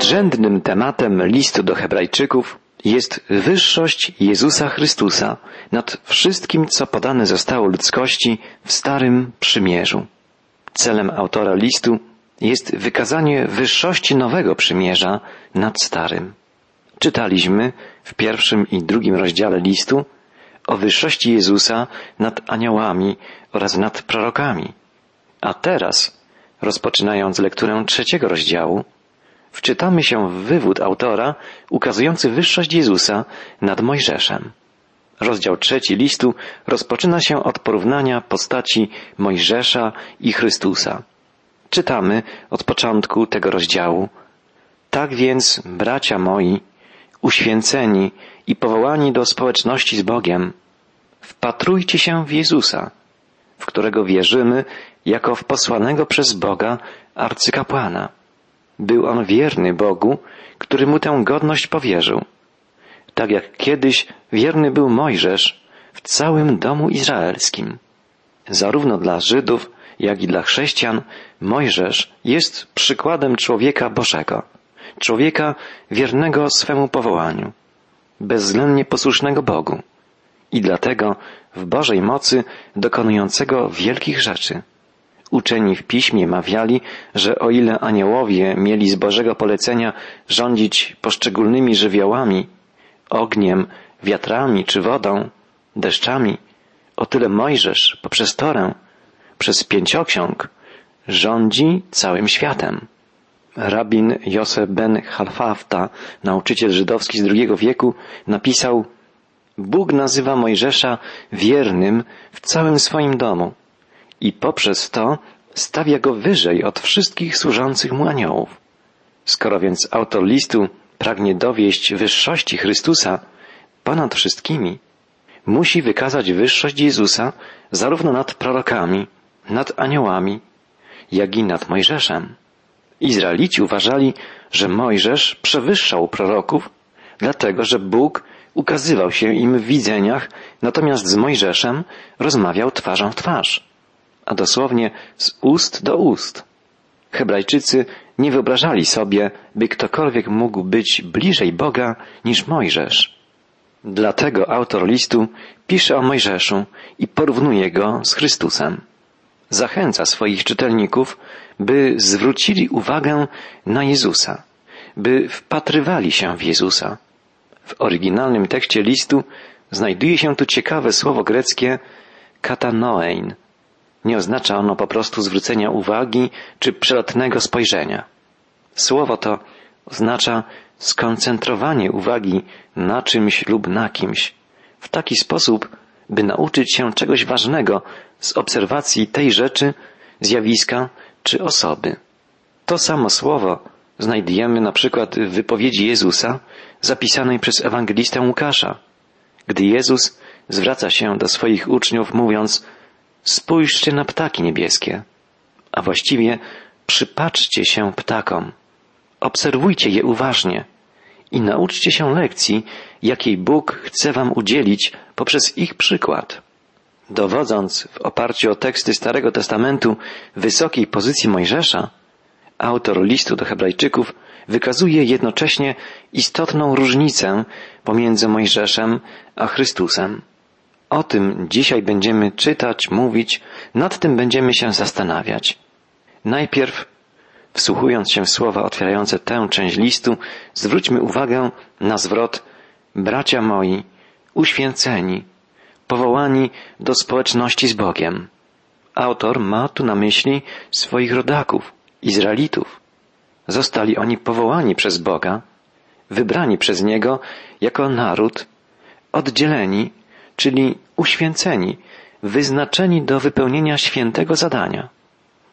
Nadrzędnym tematem listu do Hebrajczyków jest wyższość Jezusa Chrystusa nad wszystkim, co podane zostało ludzkości w Starym Przymierzu. Celem autora listu jest wykazanie wyższości nowego przymierza nad Starym. Czytaliśmy w pierwszym i drugim rozdziale listu o wyższości Jezusa nad aniołami oraz nad prorokami. A teraz, rozpoczynając lekturę trzeciego rozdziału, wczytamy się w wywód autora ukazujący wyższość Jezusa nad Mojżeszem. Rozdział trzeci listu rozpoczyna się od porównania postaci Mojżesza i Chrystusa. Czytamy od początku tego rozdziału. Tak więc, bracia moi, uświęceni i powołani do społeczności z Bogiem, wpatrujcie się w Jezusa, w którego wierzymy jako w posłanego przez Boga arcykapłana. Był on wierny Bogu, który mu tę godność powierzył. Tak jak kiedyś wierny był Mojżesz w całym domu izraelskim. Zarówno dla Żydów, jak i dla chrześcijan Mojżesz jest przykładem człowieka Bożego, człowieka wiernego swemu powołaniu, bezwzględnie posłusznego Bogu i dlatego w Bożej mocy dokonującego wielkich rzeczy. Uczeni w piśmie mawiali, że o ile aniołowie mieli z Bożego polecenia rządzić poszczególnymi żywiołami, ogniem, wiatrami czy wodą, deszczami, o tyle Mojżesz poprzez Torę, przez pięcioksiąg, rządzi całym światem. Rabin Josef ben Halfafta, nauczyciel żydowski z II wieku, napisał Bóg nazywa Mojżesza wiernym w całym swoim domu i poprzez to stawia go wyżej od wszystkich służących mu aniołów. Skoro więc autor listu pragnie dowieść wyższości Chrystusa ponad wszystkimi, musi wykazać wyższość Jezusa zarówno nad prorokami, nad aniołami, jak i nad Mojżeszem. Izraelici uważali, że Mojżesz przewyższał proroków, dlatego że Bóg ukazywał się im w widzeniach, natomiast z Mojżeszem rozmawiał twarzą w twarz, a dosłownie z ust do ust. Hebrajczycy nie wyobrażali sobie, by ktokolwiek mógł być bliżej Boga niż Mojżesz. Dlatego autor listu pisze o Mojżeszu i porównuje go z Chrystusem. Zachęca swoich czytelników, by zwrócili uwagę na Jezusa, by wpatrywali się w Jezusa. W oryginalnym tekście listu znajduje się tu ciekawe słowo greckie katanoein. Nie oznacza ono po prostu zwrócenia uwagi czy przelotnego spojrzenia. Słowo to oznacza skoncentrowanie uwagi na czymś lub na kimś w taki sposób, by nauczyć się czegoś ważnego z obserwacji tej rzeczy, zjawiska czy osoby. To samo słowo znajdujemy na przykład w wypowiedzi Jezusa zapisanej przez ewangelistę Łukasza, gdy Jezus zwraca się do swoich uczniów mówiąc spójrzcie na ptaki niebieskie, a właściwie przypatrzcie się ptakom, obserwujcie je uważnie i nauczcie się lekcji, jakiej Bóg chce wam udzielić poprzez ich przykład. Dowodząc w oparciu o teksty Starego Testamentu wysokiej pozycji Mojżesza, autor listu do Hebrajczyków wykazuje jednocześnie istotną różnicę pomiędzy Mojżeszem a Chrystusem. O tym dzisiaj będziemy czytać, mówić, nad tym będziemy się zastanawiać. Najpierw, wsłuchując się w słowa otwierające tę część listu, zwróćmy uwagę na zwrot bracia moi, uświęceni, powołani do społeczności z Bogiem. Autor ma tu na myśli swoich rodaków, Izraelitów. Zostali oni powołani przez Boga, wybrani przez Niego jako naród, oddzieleni, czyli uświęceni, wyznaczeni do wypełnienia świętego zadania.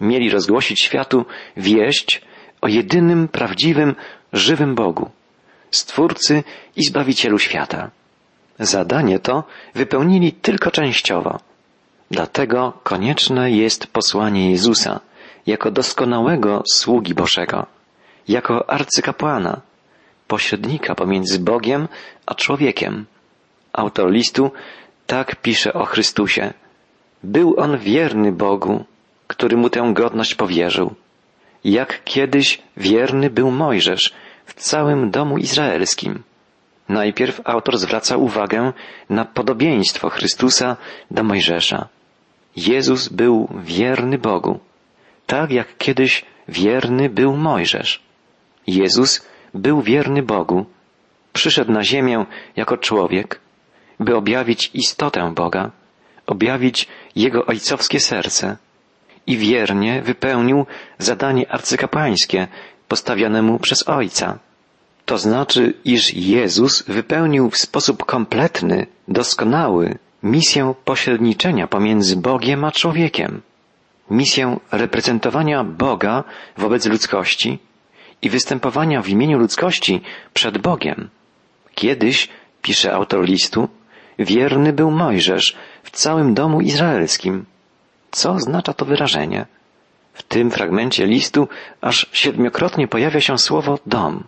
Mieli rozgłosić światu wieść o jedynym, prawdziwym, żywym Bogu, Stwórcy i Zbawicielu świata. Zadanie to wypełnili tylko częściowo. Dlatego konieczne jest posłanie Jezusa jako doskonałego sługi Bożego, jako arcykapłana, pośrednika pomiędzy Bogiem a człowiekiem. Autor listu tak pisze o Chrystusie. Był on wierny Bogu, który mu tę godność powierzył. Jak kiedyś wierny był Mojżesz w całym domu izraelskim. Najpierw autor zwraca uwagę na podobieństwo Chrystusa do Mojżesza. Jezus był wierny Bogu, tak jak kiedyś wierny był Mojżesz. Jezus był wierny Bogu, przyszedł na ziemię jako człowiek, by objawić istotę Boga, objawić Jego ojcowskie serce i wiernie wypełnił zadanie arcykapłańskie postawione mu przez Ojca. To znaczy, iż Jezus wypełnił w sposób kompletny, doskonały misję pośredniczenia pomiędzy Bogiem a człowiekiem, misję reprezentowania Boga wobec ludzkości i występowania w imieniu ludzkości przed Bogiem. Kiedyś, pisze autor listu, wierny był Mojżesz w całym domu izraelskim. Co oznacza to wyrażenie? W tym fragmencie listu aż siedmiokrotnie pojawia się słowo dom.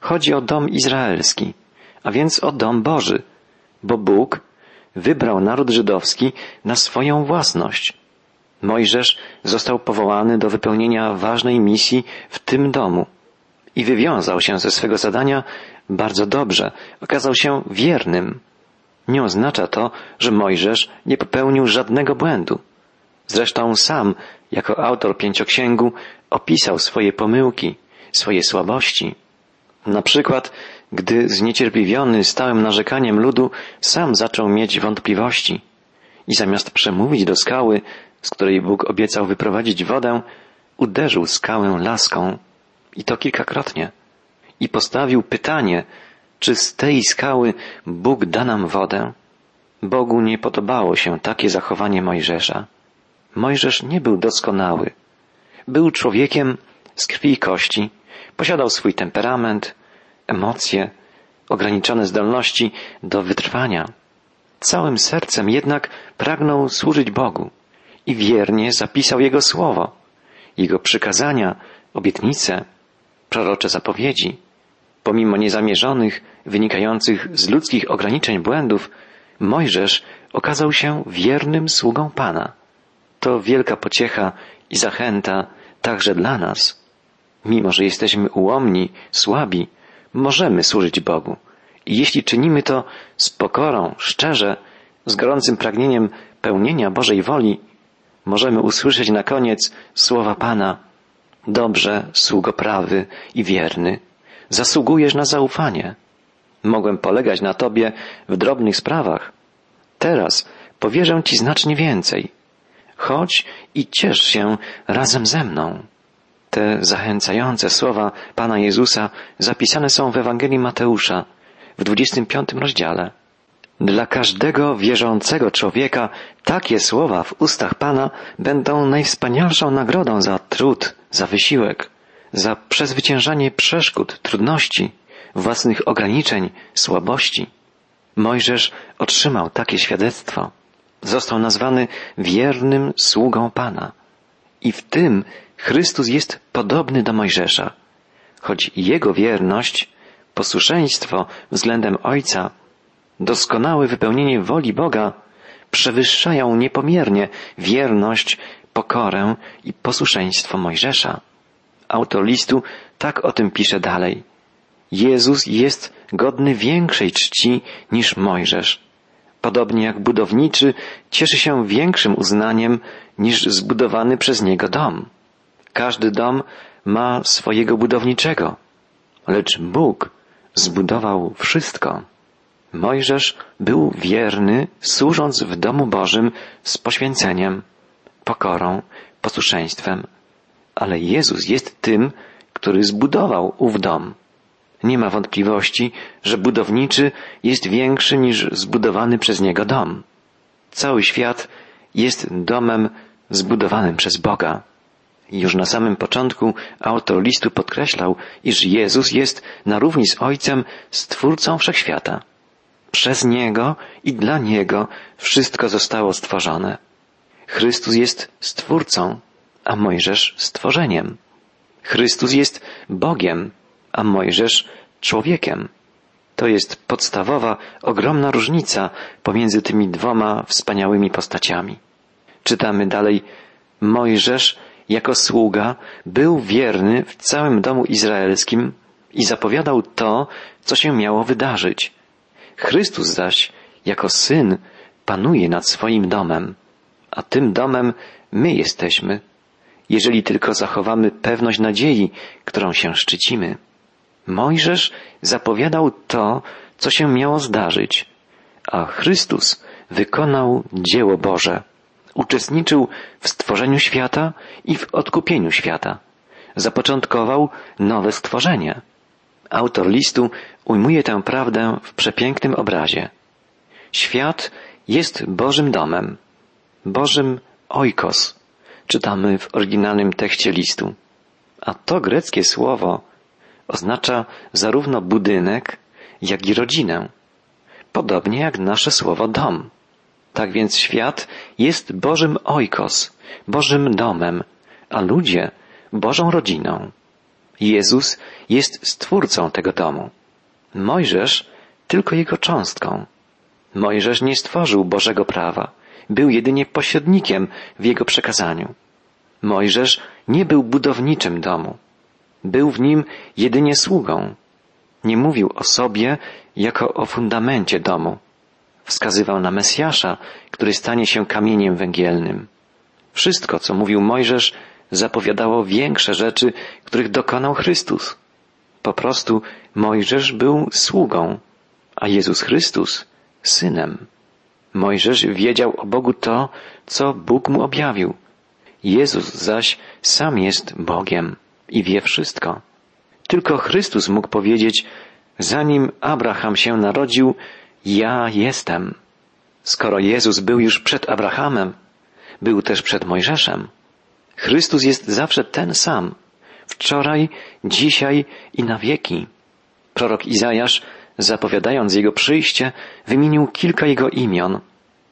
Chodzi o dom izraelski, a więc o dom Boży, bo Bóg wybrał naród żydowski na swoją własność. Mojżesz został powołany do wypełnienia ważnej misji w tym domu i wywiązał się ze swego zadania bardzo dobrze, okazał się wiernym. Nie oznacza to, że Mojżesz nie popełnił żadnego błędu. Zresztą sam, jako autor pięcioksięgu, opisał swoje pomyłki, swoje słabości. Na przykład, gdy zniecierpliwiony stałym narzekaniem ludu, sam zaczął mieć wątpliwości i zamiast przemówić do skały, z której Bóg obiecał wyprowadzić wodę, uderzył skałę laską i to kilkakrotnie i postawił pytanie, czy z tej skały Bóg da nam wodę? Bogu nie podobało się takie zachowanie Mojżesza. Mojżesz nie był doskonały. Był człowiekiem z krwi i kości, posiadał swój temperament, emocje, ograniczone zdolności do wytrwania. Całym sercem jednak pragnął służyć Bogu i wiernie zapisał Jego słowo, Jego przykazania, obietnice, prorocze zapowiedzi. Pomimo niezamierzonych, wynikających z ludzkich ograniczeń błędów, Mojżesz okazał się wiernym sługą Pana. To wielka pociecha i zachęta także dla nas. Mimo, że jesteśmy ułomni, słabi, możemy służyć Bogu. I jeśli czynimy to z pokorą, szczerze, z gorącym pragnieniem pełnienia Bożej woli, możemy usłyszeć na koniec słowa Pana. Dobrze, sługo prawy i wierny, zasługujesz na zaufanie. Mogłem polegać na Tobie w drobnych sprawach. Teraz powierzę Ci znacznie więcej. Chodź i ciesz się razem ze mną. Te zachęcające słowa Pana Jezusa zapisane są w Ewangelii Mateusza w 25 rozdziale. Dla każdego wierzącego człowieka takie słowa w ustach Pana będą najwspanialszą nagrodą za trud, za wysiłek, za przezwyciężanie przeszkód, trudności, własnych ograniczeń, słabości. Mojżesz otrzymał takie świadectwo. Został nazwany wiernym sługą Pana. I w tym Chrystus jest podobny do Mojżesza, choć jego wierność, posłuszeństwo względem Ojca, doskonałe wypełnienie woli Boga przewyższają niepomiernie wierność, pokorę i posłuszeństwo Mojżesza. Autor listu tak o tym pisze dalej. Jezus jest godny większej czci niż Mojżesz. Podobnie jak budowniczy cieszy się większym uznaniem niż zbudowany przez niego dom. Każdy dom ma swojego budowniczego, lecz Bóg zbudował wszystko. Mojżesz był wierny, służąc w domu Bożym z poświęceniem, pokorą, posłuszeństwem, ale Jezus jest tym, który zbudował ów dom. Nie ma wątpliwości, że budowniczy jest większy niż zbudowany przez niego dom. Cały świat jest domem zbudowanym przez Boga. Już na samym początku autor listu podkreślał, iż Jezus jest na równi z Ojcem Stwórcą Wszechświata. Przez Niego i dla Niego wszystko zostało stworzone. Chrystus jest Stwórcą, a Mojżesz stworzeniem. Chrystus jest Bogiem, a Mojżesz człowiekiem. To jest podstawowa, ogromna różnica pomiędzy tymi dwoma wspaniałymi postaciami. Czytamy dalej, Mojżesz jako sługa był wierny w całym domu izraelskim i zapowiadał to, co się miało wydarzyć. Chrystus zaś, jako Syn, panuje nad swoim domem, a tym domem my jesteśmy, jeżeli tylko zachowamy pewność nadziei, którą się szczycimy. Mojżesz zapowiadał to, co się miało zdarzyć, a Chrystus wykonał dzieło Boże. Uczestniczył w stworzeniu świata i w odkupieniu świata. Zapoczątkował nowe stworzenie. Autor listu ujmuje tę prawdę w przepięknym obrazie. Świat jest Bożym domem, Bożym oikos, czytamy w oryginalnym tekście listu. A to greckie słowo oznacza zarówno budynek, jak i rodzinę. Podobnie jak nasze słowo dom. Tak więc świat jest Bożym oikos, Bożym domem, a ludzie Bożą rodziną. Jezus jest stwórcą tego domu. Mojżesz tylko jego cząstką. Mojżesz nie stworzył Bożego prawa, był jedynie pośrednikiem w jego przekazaniu. Mojżesz nie był budowniczym domu. Był w nim jedynie sługą. Nie mówił o sobie jako o fundamencie domu. Wskazywał na Mesjasza, który stanie się kamieniem węgielnym. Wszystko, co mówił Mojżesz, zapowiadało większe rzeczy, których dokonał Chrystus. Po prostu Mojżesz był sługą, a Jezus Chrystus synem. Mojżesz wiedział o Bogu to, co Bóg mu objawił. Jezus zaś sam jest Bogiem i wie wszystko. Tylko Chrystus mógł powiedzieć, zanim Abraham się narodził, ja jestem. Skoro Jezus był już przed Abrahamem, był też przed Mojżeszem. Chrystus jest zawsze ten sam, wczoraj, dzisiaj i na wieki. Prorok Izajasz, zapowiadając Jego przyjście, wymienił kilka Jego imion,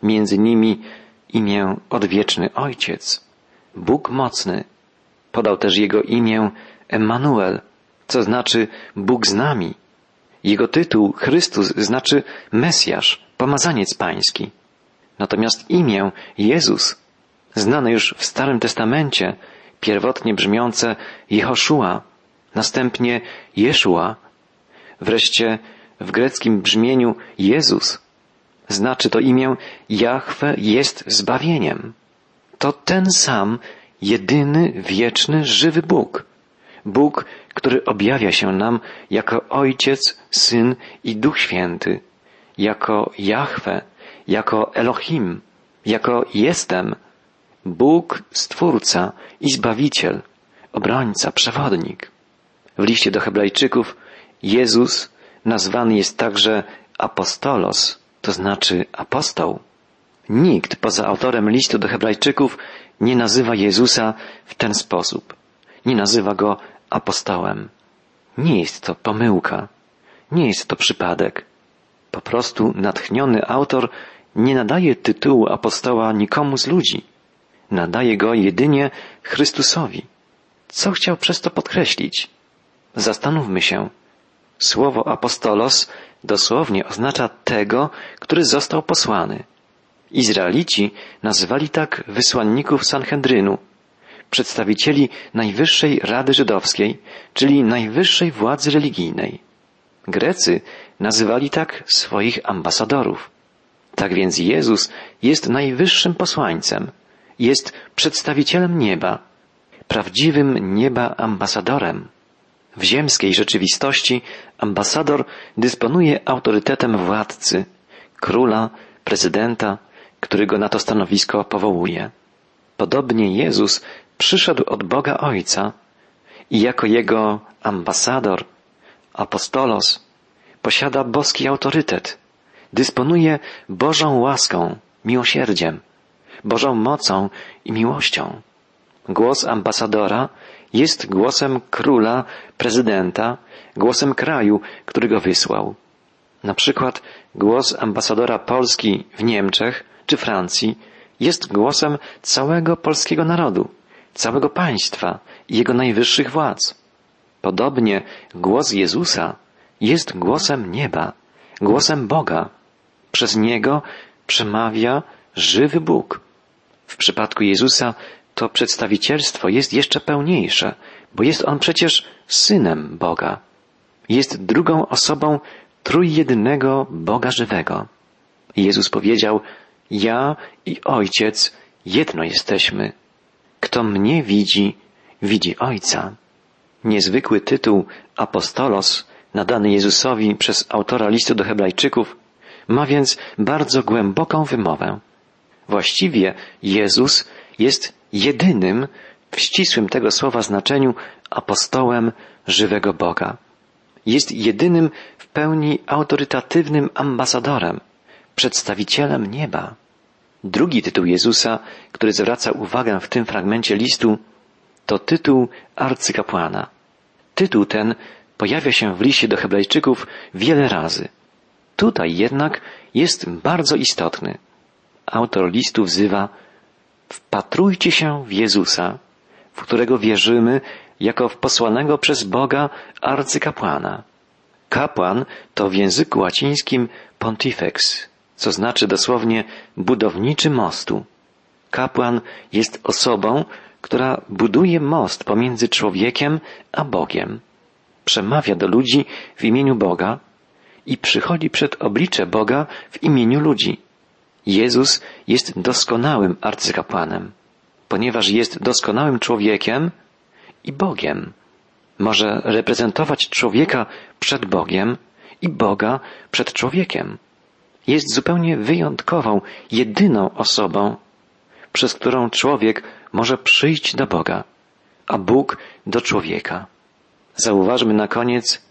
między nimi imię Odwieczny Ojciec, Bóg Mocny. Podał też Jego imię Emmanuel, co znaczy Bóg z nami. Jego tytuł Chrystus znaczy Mesjasz, pomazaniec pański. Natomiast imię Jezus, znane już w Starym Testamencie, pierwotnie brzmiące Jehoszua, następnie Jeszua, wreszcie w greckim brzmieniu Jezus, znaczy to imię Jahwe jest zbawieniem. To ten sam, jedyny, wieczny, żywy Bóg. Bóg, który objawia się nam jako Ojciec, Syn i Duch Święty, jako Jahwe, jako Elohim, jako Jestem, Bóg, Stwórca i Zbawiciel, obrońca, przewodnik. W liście do Hebrajczyków Jezus nazwany jest także apostolos, to znaczy apostoł. Nikt poza autorem listu do Hebrajczyków nie nazywa Jezusa w ten sposób. Nie nazywa go apostołem. Nie jest to pomyłka. Nie jest to przypadek. Po prostu natchniony autor nie nadaje tytułu apostoła nikomu z ludzi. Nadaje go jedynie Chrystusowi. Co chciał przez to podkreślić? Zastanówmy się. Słowo apostolos dosłownie oznacza tego, który został posłany. Izraelici nazywali tak wysłanników Sanhedrynu, przedstawicieli Najwyższej Rady Żydowskiej, czyli najwyższej władzy religijnej. Grecy nazywali tak swoich ambasadorów. Tak więc Jezus jest najwyższym posłańcem, jest przedstawicielem nieba, prawdziwym nieba ambasadorem. W ziemskiej rzeczywistości ambasador dysponuje autorytetem władcy, króla, prezydenta, który go na to stanowisko powołuje. Podobnie Jezus przyszedł od Boga Ojca i jako jego ambasador, apostolos, posiada boski autorytet, dysponuje Bożą łaską, miłosierdziem, Bożą mocą i miłością. Głos ambasadora jest głosem króla, prezydenta, głosem kraju, który go wysłał. Na przykład głos ambasadora Polski w Niemczech czy Francji jest głosem całego polskiego narodu, całego państwa i jego najwyższych władz. Podobnie głos Jezusa jest głosem nieba, głosem Boga. Przez niego przemawia żywy Bóg. W przypadku Jezusa to przedstawicielstwo jest jeszcze pełniejsze, bo jest on przecież synem Boga. jest drugą osobą trójjednego Boga żywego. Jezus powiedział, ja i Ojciec jedno jesteśmy. Kto mnie widzi, widzi Ojca. Niezwykły tytuł apostolos nadany Jezusowi przez autora listu do Hebrajczyków ma więc bardzo głęboką wymowę. Właściwie Jezus jest jedynym w ścisłym tego słowa znaczeniu apostołem żywego Boga. Jest jedynym w pełni autorytatywnym ambasadorem, przedstawicielem nieba. Drugi tytuł Jezusa, który zwraca uwagę w tym fragmencie listu, to tytuł arcykapłana. Tytuł ten pojawia się w liście do Hebrajczyków wiele razy. Tutaj jednak jest bardzo istotny. Autor listu wzywa Wpatrujcie się w Jezusa, w którego wierzymy jako w posłanego przez Boga arcykapłana. Kapłan to w języku łacińskim pontifex, co znaczy dosłownie budowniczy mostu. Kapłan jest osobą, która buduje most pomiędzy człowiekiem a Bogiem. Przemawia do ludzi w imieniu Boga i przychodzi przed oblicze Boga w imieniu ludzi. Jezus jest doskonałym arcykapłanem, ponieważ jest doskonałym człowiekiem i Bogiem. Może reprezentować człowieka przed Bogiem i Boga przed człowiekiem. Jest zupełnie wyjątkową, jedyną osobą, przez którą człowiek może przyjść do Boga, a Bóg do człowieka. Zauważmy na koniec,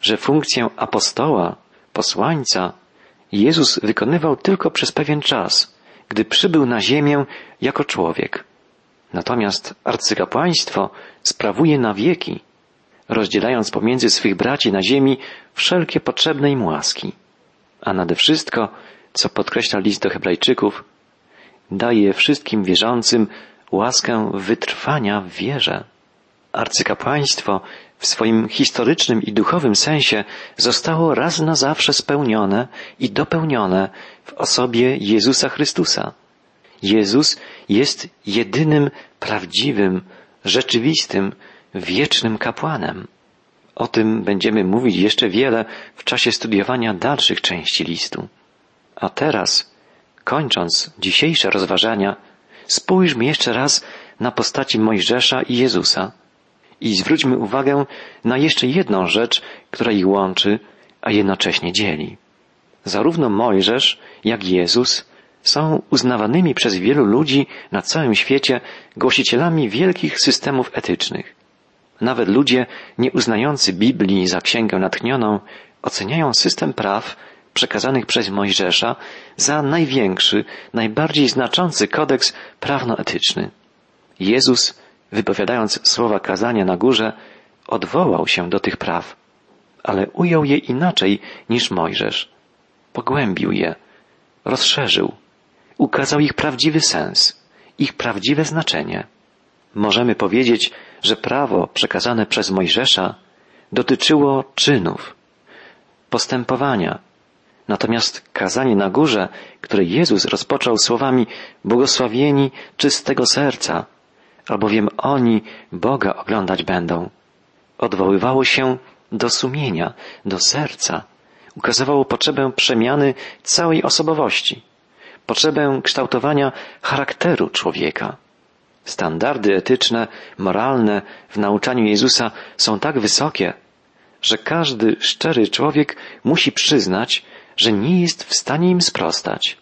że funkcję apostoła, posłańca, Jezus wykonywał tylko przez pewien czas, gdy przybył na ziemię jako człowiek. Natomiast arcykapłaństwo sprawuje na wieki, rozdzielając pomiędzy swych braci na ziemi wszelkie potrzebne im łaski. A nade wszystko, co podkreśla list do Hebrajczyków, daje wszystkim wierzącym łaskę wytrwania w wierze. Arcykapłaństwo w swoim historycznym i duchowym sensie zostało raz na zawsze spełnione i dopełnione w osobie Jezusa Chrystusa. Jezus jest jedynym prawdziwym, rzeczywistym, wiecznym kapłanem. O tym będziemy mówić jeszcze wiele w czasie studiowania dalszych części listu. A teraz, kończąc dzisiejsze rozważania, spójrzmy jeszcze raz na postaci Mojżesza i Jezusa i zwróćmy uwagę na jeszcze jedną rzecz, która ich łączy, a jednocześnie dzieli. Zarówno Mojżesz, jak Jezus są uznawanymi przez wielu ludzi na całym świecie głosicielami wielkich systemów etycznych. Nawet ludzie nieuznający Biblii za księgę natchnioną oceniają system praw przekazanych przez Mojżesza za największy, najbardziej znaczący kodeks prawno-etyczny. Jezus wypowiadając słowa kazania na górze, odwołał się do tych praw, ale ujął je inaczej niż Mojżesz. Pogłębił je, rozszerzył, ukazał ich prawdziwy sens, ich prawdziwe znaczenie. Możemy powiedzieć, że prawo przekazane przez Mojżesza dotyczyło czynów, postępowania, Natomiast kazanie na górze, które Jezus rozpoczął słowami błogosławieni czystego serca, albowiem oni Boga oglądać będą. Odwoływało się do sumienia, do serca, ukazywało potrzebę przemiany całej osobowości, potrzebę kształtowania charakteru człowieka. Standardy etyczne, moralne w nauczaniu Jezusa są tak wysokie, że każdy szczery człowiek musi przyznać, że nie jest w stanie im sprostać.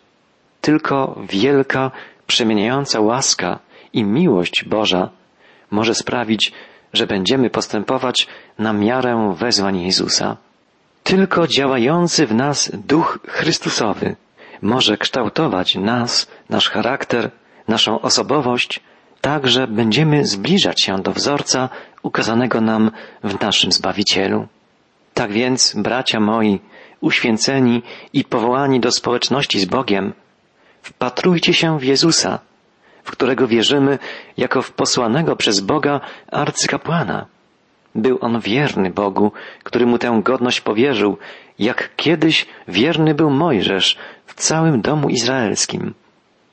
Tylko wielka, przemieniająca łaska i miłość Boża może sprawić, że będziemy postępować na miarę wezwań Jezusa. Tylko działający w nas Duch Chrystusowy może kształtować nas, nasz charakter, naszą osobowość, tak że będziemy zbliżać się do wzorca ukazanego nam w naszym Zbawicielu. Tak więc, bracia moi, uświęceni i powołani do społeczności z Bogiem, wpatrujcie się w Jezusa, w którego wierzymy jako w posłanego przez Boga arcykapłana. Był on wierny Bogu, który mu tę godność powierzył, jak kiedyś wierny był Mojżesz w całym domu izraelskim.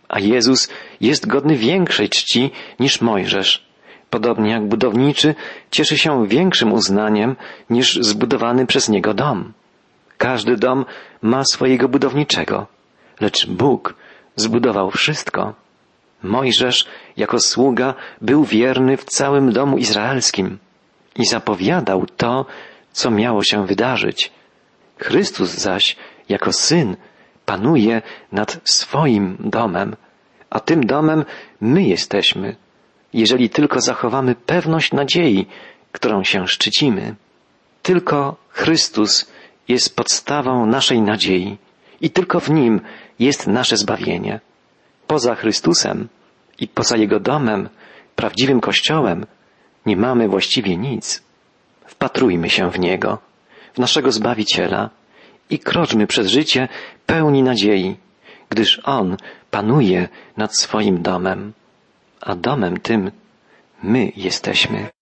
A Jezus jest godny większej czci niż Mojżesz, podobnie jak budowniczy, cieszy się większym uznaniem niż zbudowany przez niego dom. Każdy dom ma swojego budowniczego, lecz Bóg zbudował wszystko. Mojżesz jako sługa był wierny w całym domu izraelskim i zapowiadał to, co miało się wydarzyć. Chrystus zaś jako syn panuje nad swoim domem, a tym domem my jesteśmy, jeżeli tylko zachowamy pewność nadziei, którą się szczycimy. Tylko Chrystus jest podstawą naszej nadziei i tylko w Nim jest nasze zbawienie. Poza Chrystusem i poza Jego domem, prawdziwym Kościołem, nie mamy właściwie nic. Wpatrujmy się w Niego, w naszego Zbawiciela i kroczmy przez życie pełni nadziei, gdyż On panuje nad swoim domem, a domem tym my jesteśmy.